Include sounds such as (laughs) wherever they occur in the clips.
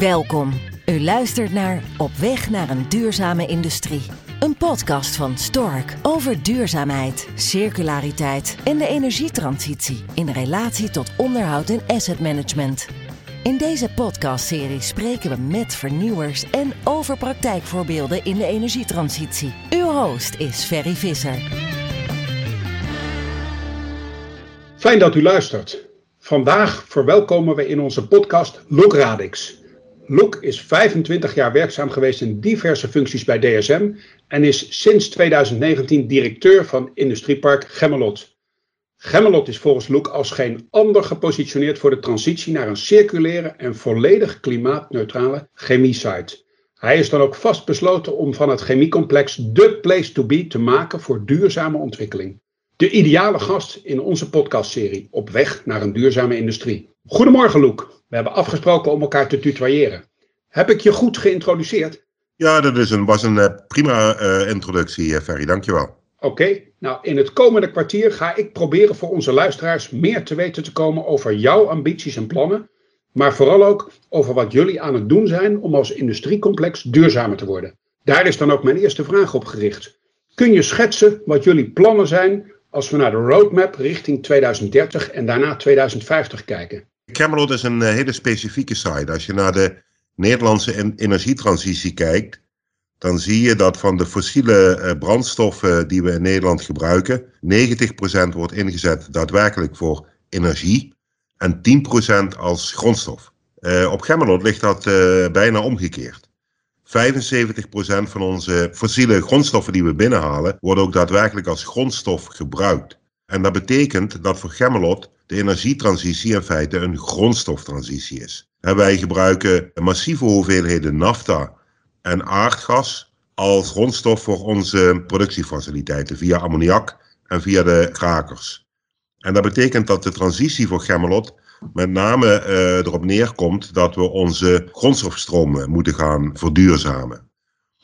Welkom. U luistert naar Op weg naar een duurzame industrie. Een podcast van Stork over duurzaamheid, circulariteit en de energietransitie in relatie tot onderhoud en asset management. In deze podcastserie spreken we met vernieuwers en over praktijkvoorbeelden in de energietransitie. Uw host is Ferry Visser. Fijn dat u luistert. Vandaag verwelkomen we in onze podcast Look Radix. Loek is 25 jaar werkzaam geweest in diverse functies bij DSM en is sinds 2019 directeur van Industriepark Gemmelot. Gemmelot is volgens Loek als geen ander gepositioneerd voor de transitie naar een circulaire en volledig klimaatneutrale chemie-site. Hij is dan ook vastbesloten om van het chemiecomplex de place to be te maken voor duurzame ontwikkeling. De ideale gast in onze podcastserie Op weg naar een duurzame industrie. Goedemorgen Loek. We hebben afgesproken om elkaar te tutoyeren. Heb ik je goed geïntroduceerd? Ja, dat is een, was een uh, prima uh, introductie, uh, Ferry. Dankjewel. Oké, okay. nou in het komende kwartier ga ik proberen voor onze luisteraars meer te weten te komen over jouw ambities en plannen. Maar vooral ook over wat jullie aan het doen zijn om als industriecomplex duurzamer te worden. Daar is dan ook mijn eerste vraag op gericht. Kun je schetsen wat jullie plannen zijn als we naar de roadmap richting 2030 en daarna 2050 kijken? Camelot is een hele specifieke site. Als je naar de Nederlandse energietransitie kijkt, dan zie je dat van de fossiele brandstoffen die we in Nederland gebruiken, 90% wordt ingezet daadwerkelijk voor energie en 10% als grondstof. Uh, op Gemmelot ligt dat bijna omgekeerd. 75% van onze fossiele grondstoffen die we binnenhalen, worden ook daadwerkelijk als grondstof gebruikt. En dat betekent dat voor Gemmelot de energietransitie in feite een grondstoftransitie is. En wij gebruiken massieve hoeveelheden nafta en aardgas als grondstof voor onze productiefaciliteiten via ammoniak en via de krakers. En dat betekent dat de transitie voor Gemmelot met name uh, erop neerkomt dat we onze grondstofstromen moeten gaan verduurzamen.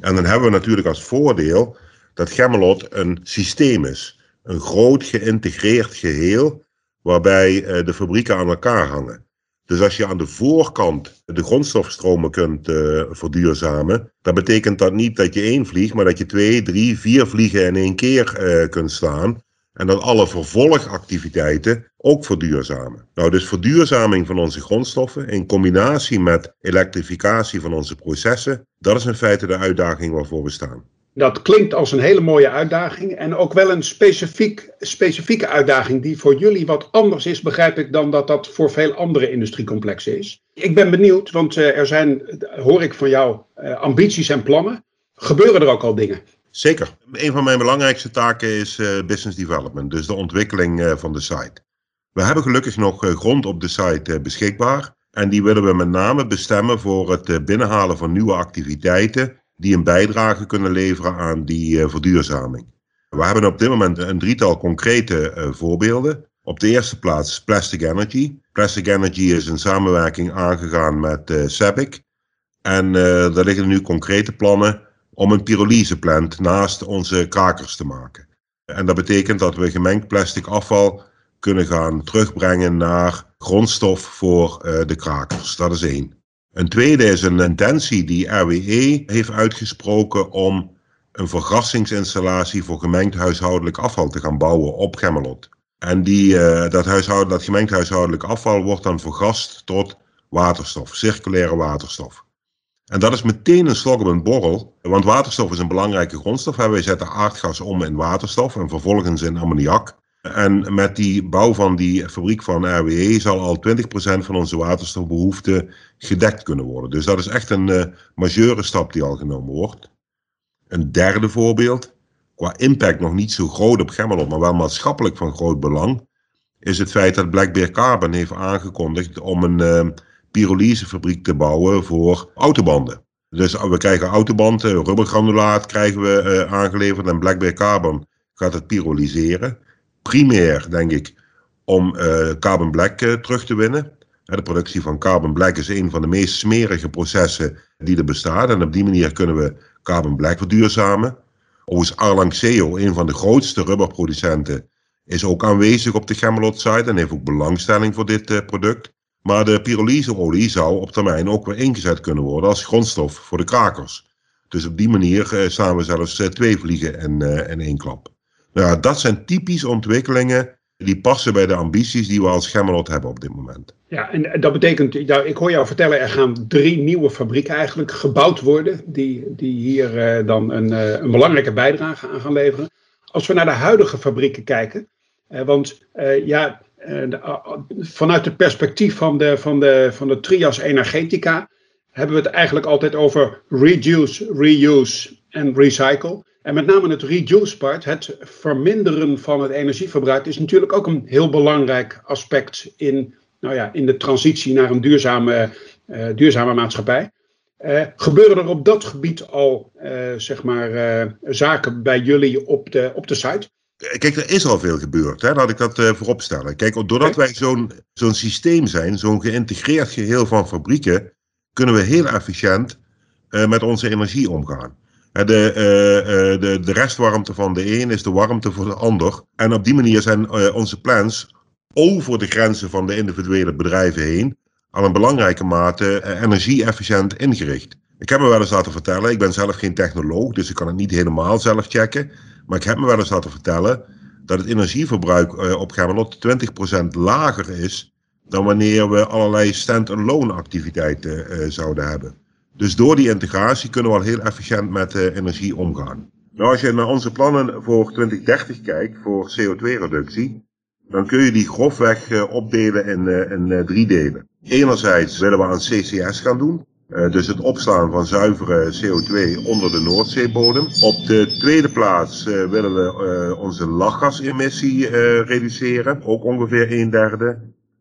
En dan hebben we natuurlijk als voordeel dat Gemmelot een systeem is. Een groot geïntegreerd geheel waarbij uh, de fabrieken aan elkaar hangen. Dus als je aan de voorkant de grondstofstromen kunt uh, verduurzamen, dan betekent dat niet dat je één vlieg, maar dat je twee, drie, vier vliegen in één keer uh, kunt slaan. En dat alle vervolgactiviteiten ook verduurzamen. Nou, dus verduurzaming van onze grondstoffen in combinatie met elektrificatie van onze processen, dat is in feite de uitdaging waarvoor we staan. Dat klinkt als een hele mooie uitdaging en ook wel een specifiek, specifieke uitdaging die voor jullie wat anders is, begrijp ik, dan dat dat voor veel andere industriecomplexen is. Ik ben benieuwd, want er zijn, hoor ik van jou, ambities en plannen. Gebeuren er ook al dingen? Zeker. Een van mijn belangrijkste taken is business development, dus de ontwikkeling van de site. We hebben gelukkig nog grond op de site beschikbaar en die willen we met name bestemmen voor het binnenhalen van nieuwe activiteiten die een bijdrage kunnen leveren aan die verduurzaming. We hebben op dit moment een drietal concrete voorbeelden. Op de eerste plaats Plastic Energy. Plastic Energy is een samenwerking aangegaan met uh. En daar liggen nu concrete plannen om een pyrolyseplant naast onze krakers te maken. En dat betekent dat we gemengd plastic afval kunnen gaan terugbrengen naar grondstof voor uh, de krakers. Dat is één. Een tweede is een intentie die RWE heeft uitgesproken om een vergassingsinstallatie voor gemengd huishoudelijk afval te gaan bouwen op Gemmelot. En die, uh, dat, huishoud, dat gemengd huishoudelijk afval wordt dan vergast tot waterstof, circulaire waterstof. En dat is meteen een slok op een borrel, want waterstof is een belangrijke grondstof. Wij zetten aardgas om in waterstof en vervolgens in ammoniak. En met die bouw van die fabriek van RWE zal al 20% van onze waterstofbehoefte gedekt kunnen worden. Dus dat is echt een uh, majeure stap die al genomen wordt. Een derde voorbeeld, qua impact nog niet zo groot op Gemmelot, maar wel maatschappelijk van groot belang, is het feit dat Black Bear Carbon heeft aangekondigd om een... Uh, pyrolysefabriek te bouwen voor autobanden. Dus we krijgen autobanden, rubbergranulaat krijgen we aangeleverd en Black Bear Carbon gaat het pyrolyseren. Primair, denk ik, om uh, carbon black uh, terug te winnen. De productie van carbon black is een van de meest smerige processen die er bestaat. En op die manier kunnen we carbon black verduurzamen. Overigens Arlanxeo, een van de grootste rubberproducenten, is ook aanwezig op de Gemmelot site en heeft ook belangstelling voor dit product. Maar de pyrolyseolie zou op termijn ook weer ingezet kunnen worden als grondstof voor de krakers. Dus op die manier staan we zelfs twee vliegen in, in één klap. Nou, dat zijn typische ontwikkelingen die passen bij de ambities die we als Gemmelot hebben op dit moment. Ja, en dat betekent, ik hoor jou vertellen, er gaan drie nieuwe fabrieken eigenlijk gebouwd worden, die, die hier dan een, een belangrijke bijdrage aan gaan leveren. Als we naar de huidige fabrieken kijken, want ja, vanuit het perspectief van de, van, de, van de trias energetica hebben we het eigenlijk altijd over reduce, reuse en recycle. En met name het reduce part, het verminderen van het energieverbruik, is natuurlijk ook een heel belangrijk aspect in, nou ja, in de transitie naar een duurzame, uh, duurzame maatschappij. Uh, gebeuren er op dat gebied al uh, zeg maar, zaken bij jullie op de, op de site? Kijk, er is al veel gebeurd, hè? laat ik dat uh, vooropstellen. Kijk, doordat wij zo'n zo'n systeem zijn, zo'n geïntegreerd geheel van fabrieken, kunnen we heel efficiënt met onze energie omgaan. De, uh, de, de restwarmte van de een is de warmte voor de ander. En op die manier zijn onze plans over de grenzen van de individuele bedrijven heen al een belangrijke mate energie-efficiënt ingericht. Ik heb me wel eens laten vertellen, ik ben zelf geen technoloog, dus ik kan het niet helemaal zelf checken. Maar ik heb me wel eens laten vertellen dat het energieverbruik op Gemmelot 20% lager is dan wanneer we allerlei stand-alone activiteiten zouden hebben. Dus door die integratie kunnen we al heel efficiënt met uh, energie omgaan. Nou, als je naar onze plannen voor 2030 kijkt, voor CO2-reductie, dan kun je die grofweg opdelen in, in drie delen. Enerzijds willen we aan CCS gaan doen. Dus het opslaan van zuivere CO2 onder de Noordzeebodem. Op de tweede plaats willen we onze lachgasemissie reduceren, ook ongeveer een derde.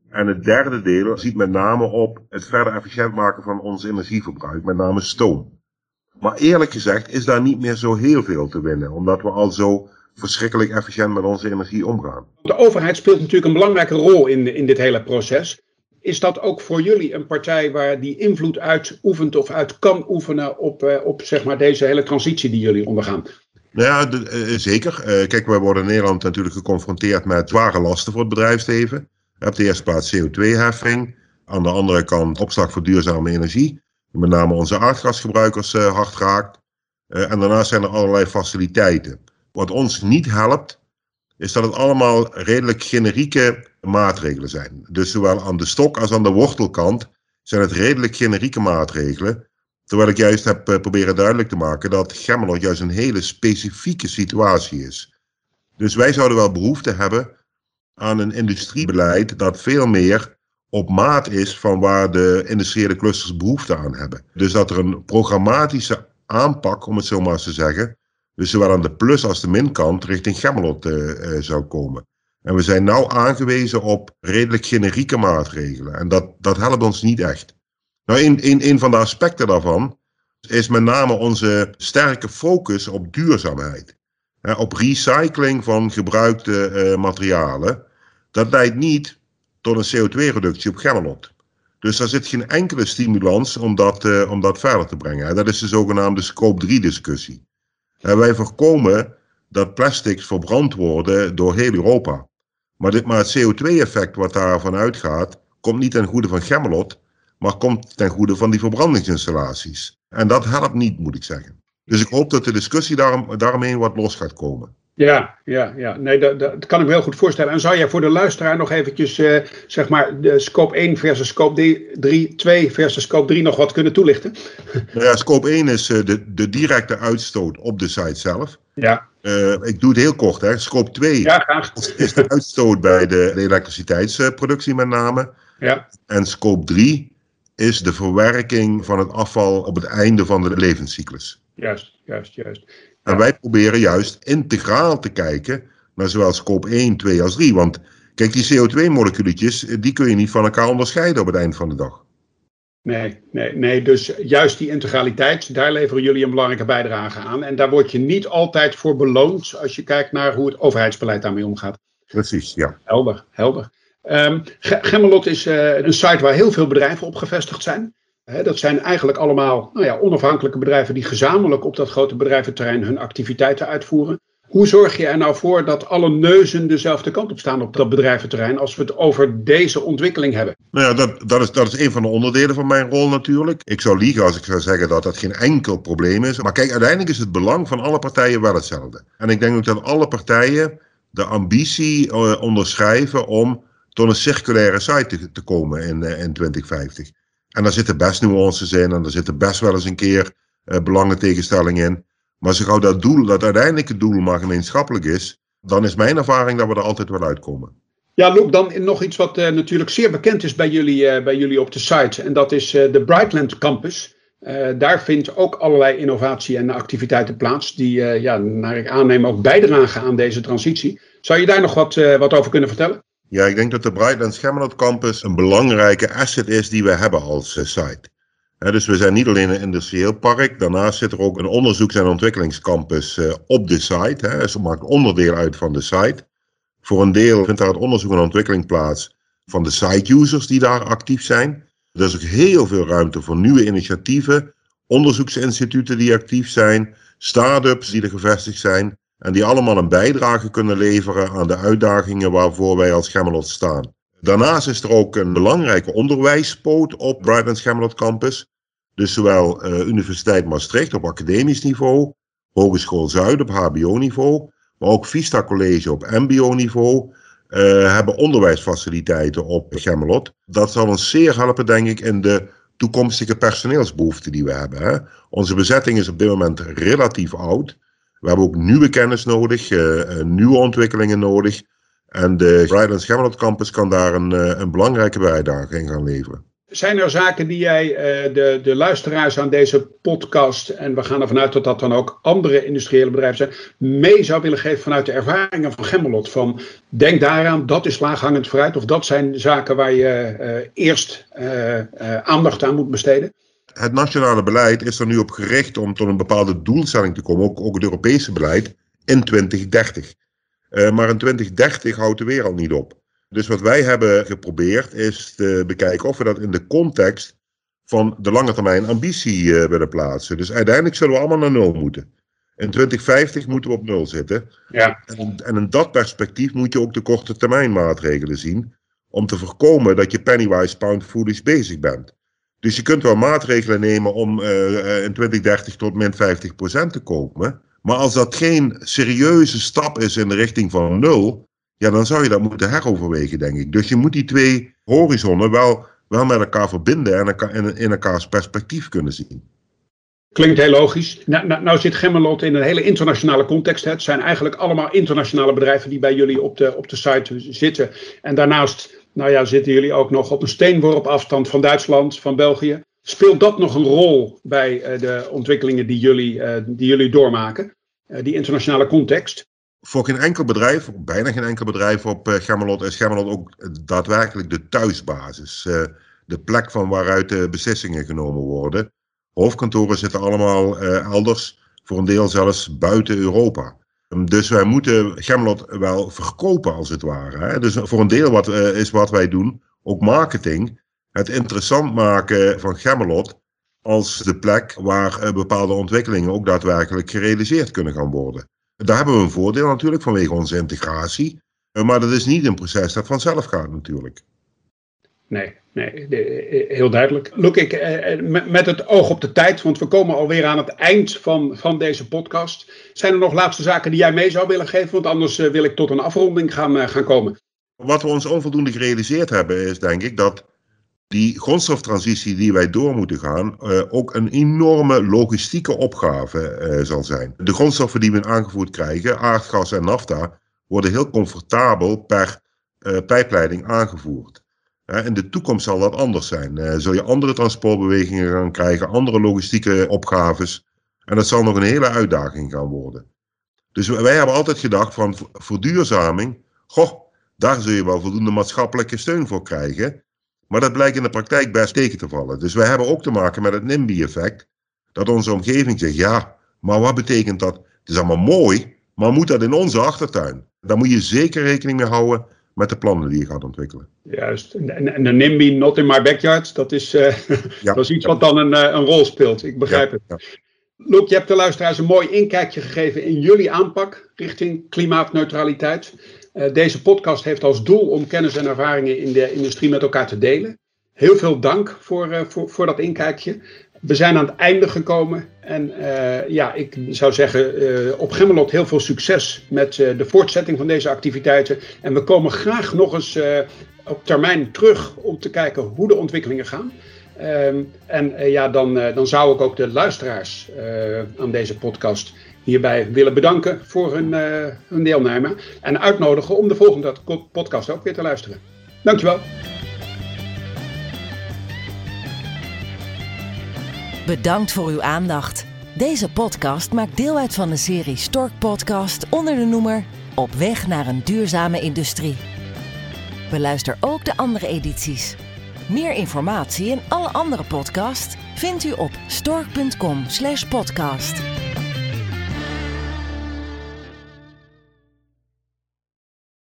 En het derde deel ziet met name op het verder efficiënt maken van ons energieverbruik, met name stoom. Maar eerlijk gezegd is daar niet meer zo heel veel te winnen, omdat we al zo verschrikkelijk efficiënt met onze energie omgaan. De overheid speelt natuurlijk een belangrijke rol in, in dit hele proces. Is dat ook voor jullie een partij waar die invloed uit oefent of uit kan oefenen op, uh, op zeg maar deze hele transitie die jullie ondergaan? Nou ja, de, uh, zeker. Uh, kijk, we worden in Nederland natuurlijk geconfronteerd met zware lasten voor het bedrijfsleven. Op de eerste plaats CO2-heffing. Aan de andere kant opslag voor duurzame energie. Met name onze aardgasgebruikers hard raakt. en daarnaast zijn er allerlei faciliteiten. Wat ons niet helpt, is dat het allemaal redelijk generieke maatregelen zijn. Dus zowel aan de stok als aan de wortelkant zijn het redelijk generieke maatregelen. Terwijl ik juist heb uh, proberen duidelijk te maken dat Gemmelot juist een hele specifieke situatie is. Dus wij zouden wel behoefte hebben aan een industriebeleid dat veel meer op maat is van waar de industriële clusters behoefte aan hebben. Dus dat er een programmatische aanpak, om het zo maar eens te zeggen, dus zowel aan de plus- als de minkant richting Gemmelot uh, uh, zou komen. En we zijn nou aangewezen op redelijk generieke maatregelen. En dat, dat helpt ons niet echt. Nou, een, een, van de aspecten daarvan is met name onze sterke focus op duurzaamheid. op recycling van gebruikte uh, materialen. Dat leidt niet tot een CO2-reductie op Gemmelot. Dus daar zit geen enkele stimulans om dat, uh, om dat verder te brengen. Dat is de zogenaamde scope 3-discussie. En wij voorkomen dat plastics verbrand worden door heel Europa. Maar, dit, maar het CO2-effect wat daarvan uitgaat, komt niet ten goede van Gemmelot, maar komt ten goede van die verbrandingsinstallaties. En dat helpt niet, moet ik zeggen. Dus ik hoop dat de discussie daarom, daaromheen wat los gaat komen. Ja, ja, ja. Nee, dat, dat kan ik me heel goed voorstellen. En zou jij voor de luisteraar nog eventjes, uh, zeg maar, de scope 1 versus scope 3, 2 versus scope 3 nog wat kunnen toelichten? Nou ja, scope 1 is uh, de, de directe uitstoot op de site zelf. Ja. Uh, ik doe het heel kort, hè. Scope 2 ja, graag. is de uitstoot bij de, de elektriciteitsproductie met name. Ja. En scope 3 is de verwerking van het afval op het einde van de levenscyclus. Juist, juist, juist. En wij proberen juist integraal te kijken naar zowel scope 1, 2 als 3. Want kijk, die CO2-moleculetjes, die kun je niet van elkaar onderscheiden op het eind van de dag. Nee, nee, nee, dus juist die integraliteit, daar leveren jullie een belangrijke bijdrage aan. En daar word je niet altijd voor beloond als je kijkt naar hoe het overheidsbeleid daarmee omgaat. Precies, ja. Helder, helder. Um, Gemmelot is uh, een site waar heel veel bedrijven op gevestigd zijn dat zijn eigenlijk allemaal nou ja, onafhankelijke bedrijven die gezamenlijk op dat grote bedrijventerrein hun activiteiten uitvoeren. Hoe zorg je er nou voor dat alle neuzen dezelfde kant op staan op dat bedrijventerrein als we het over deze ontwikkeling hebben? Nou ja, dat, dat, is, dat is een van de onderdelen van mijn rol natuurlijk. Ik zou liegen als ik zou zeggen dat dat geen enkel probleem is. Maar kijk, uiteindelijk is het belang van alle partijen wel hetzelfde. En ik denk ook dat alle partijen de ambitie uh, onderschrijven om tot een circulaire site te, komen in, uh, in 2050. En daar zitten best nuances in en er zitten best wel eens een keer uh, belangentegenstellingen in. Maar zo gauw dat doel, dat uiteindelijke doel maar gemeenschappelijk is, dan is mijn ervaring dat we er altijd wel uitkomen. Ja, Luke, dan nog iets wat uh, natuurlijk zeer bekend is bij jullie, uh, bij jullie op de site. En dat is de Brightland Campus. daar vindt ook allerlei innovatie en activiteiten plaats. Die, ja, naar ik aanneem, ook bijdragen aan deze transitie. Zou je daar nog wat, wat over kunnen vertellen? Ja, ik denk dat de Brightland Schemelot Campus een belangrijke asset is die we hebben als site dus we zijn niet alleen een industrieel park, daarnaast zit er ook een onderzoeks- en ontwikkelingscampus uh, op de site. Hè. Dus maakt onderdeel uit van de site. Voor een deel vindt daar het onderzoek en ontwikkeling plaats van de site-users die daar actief zijn. Er is ook heel veel ruimte voor nieuwe initiatieven, onderzoeksinstituten die actief zijn, start-ups die er gevestigd zijn en die allemaal een bijdrage kunnen leveren aan de uitdagingen waarvoor wij als Gemmelot staan. Daarnaast is er ook een belangrijke onderwijspoot op Bright Gemmelot Campus. Dus zowel uh, Universiteit Maastricht op academisch niveau, Hogeschool Zuid op HBO-niveau, maar ook Vista College op MBO-niveau. Uh, hebben onderwijsfaciliteiten op Gemmelot. Dat zal ons zeer helpen, denk ik, in de toekomstige personeelsbehoeften die we hebben. Hè. Onze bezetting is op dit moment relatief oud. We hebben ook nieuwe kennis nodig, uh, nieuwe ontwikkelingen nodig. En de Brightlands Gemmelot Campus kan daar een, eh, een belangrijke bijdrage in gaan leveren. Zijn er zaken die jij de, de luisteraars aan deze podcast, en we gaan ervan uit dat dat dan ook andere industriële bedrijven zijn, mee zou willen geven vanuit de ervaringen van Gemmelot? Van denk daaraan, dat is laaghangend vooruit, of dat zijn zaken waar je eerst aandacht aan moet besteden? Het nationale beleid is er nu op gericht om tot een bepaalde doelstelling te komen, ook, ook het Europese beleid, in 2030. Uh, maar in 2030 houdt de wereld niet op. Dus wat wij hebben geprobeerd is te bekijken of we dat in de context van de lange termijn ambitie uh, willen plaatsen. Dus uiteindelijk zullen we allemaal naar nul moeten. In 2050 moeten we op nul zitten. Ja. En, en in dat perspectief moet je ook de korte termijn maatregelen zien. Om te voorkomen dat je pennywise pound foolish bezig bent. Dus je kunt wel maatregelen nemen om uh, in 2030 tot min 50% te komen. Maar als dat geen serieuze stap is in de richting van nul, ja, dan zou je dat moeten heroverwegen, denk ik. Dus je moet die twee horizonnen wel, wel met elkaar verbinden en in, in elkaars perspectief kunnen zien. Klinkt heel logisch. Nou, nou, nou zit Gemmelot in een hele internationale context. Hè. Het zijn eigenlijk allemaal internationale bedrijven die bij jullie op de, op de site zitten. En daarnaast nou ja, zitten jullie ook nog op een steenworp afstand van Duitsland, van België. Speelt dat nog een rol bij uh, de ontwikkelingen die jullie, uh, die jullie doormaken? Uh, die internationale context? Voor geen enkel bedrijf, bijna geen enkel bedrijf op Gemmelot, is Gemmelot ook daadwerkelijk de thuisbasis. de plek van waaruit de beslissingen genomen worden. Hoofdkantoren zitten allemaal elders, voor een deel zelfs buiten Europa. Dus wij moeten Gemmelot wel verkopen als het ware. Hè? Dus voor een deel wat, is wat wij doen ook marketing het interessant maken van Gemmelot als de plek waar eh, bepaalde ontwikkelingen ook daadwerkelijk gerealiseerd kunnen gaan worden. Daar hebben we een voordeel natuurlijk vanwege onze integratie, eh, maar dat is niet een proces dat vanzelf gaat natuurlijk. Nee, nee, heel duidelijk. Look, ik, eh, met het oog op de tijd, want we komen alweer aan het eind van, van deze podcast. Zijn er nog laatste zaken die jij mee zou willen geven? Want anders wil ik tot een afronding gaan, gaan komen. Wat we ons onvoldoende gerealiseerd hebben, is denk ik dat die grondstoftransitie die wij door moeten gaan, ook een enorme logistieke opgave zal zijn. De grondstoffen die we aangevoerd krijgen, aardgas en nafta, worden heel comfortabel per pijpleiding aangevoerd. In de toekomst zal dat anders zijn. zul je andere transportbewegingen gaan krijgen, andere logistieke opgaves. En dat zal nog een hele uitdaging gaan worden. Dus wij hebben altijd gedacht van verduurzaming, goh, daar zul je wel voldoende maatschappelijke steun voor krijgen. Maar dat blijkt in de praktijk best tegen te vallen. Dus wij hebben ook te maken met het NIMBY-effect. Dat onze omgeving zegt, ja, maar wat betekent dat? Het is allemaal mooi, maar moet dat in onze achtertuin? Daar moet je zeker rekening mee houden met de plannen die je gaat ontwikkelen. Juist. En de NIMBY, not in my backyard, dat is, uh, (laughs) ja, dat is iets wat dan een, eh, een rol speelt. Ik begrijp het. Loek, je hebt de luisteraars een mooi inkijkje gegeven in jullie aanpak richting klimaatneutraliteit. Uh, deze podcast heeft als doel om kennis en ervaringen in de industrie met elkaar te delen. Heel veel dank voor, uh, voor, voor dat inkijkje. We zijn aan het einde gekomen en uh, ja, ik zou zeggen op Gemmelot heel veel succes met de voortzetting van deze activiteiten. En we komen graag nog eens op termijn terug om te kijken hoe de ontwikkelingen gaan. Um, en ja, dan, dan zou ik ook de luisteraars aan deze podcast hierbij willen bedanken voor hun, hun deelname. En uitnodigen om de volgende podcast ook weer te luisteren. Dankjewel. Bedankt voor uw aandacht. Deze podcast maakt deel uit van de serie Stork Podcast onder de noemer Op weg naar een duurzame industrie. Beluister ook de andere edities. Meer informatie en alle andere podcasts vindt u op stork.com/podcast.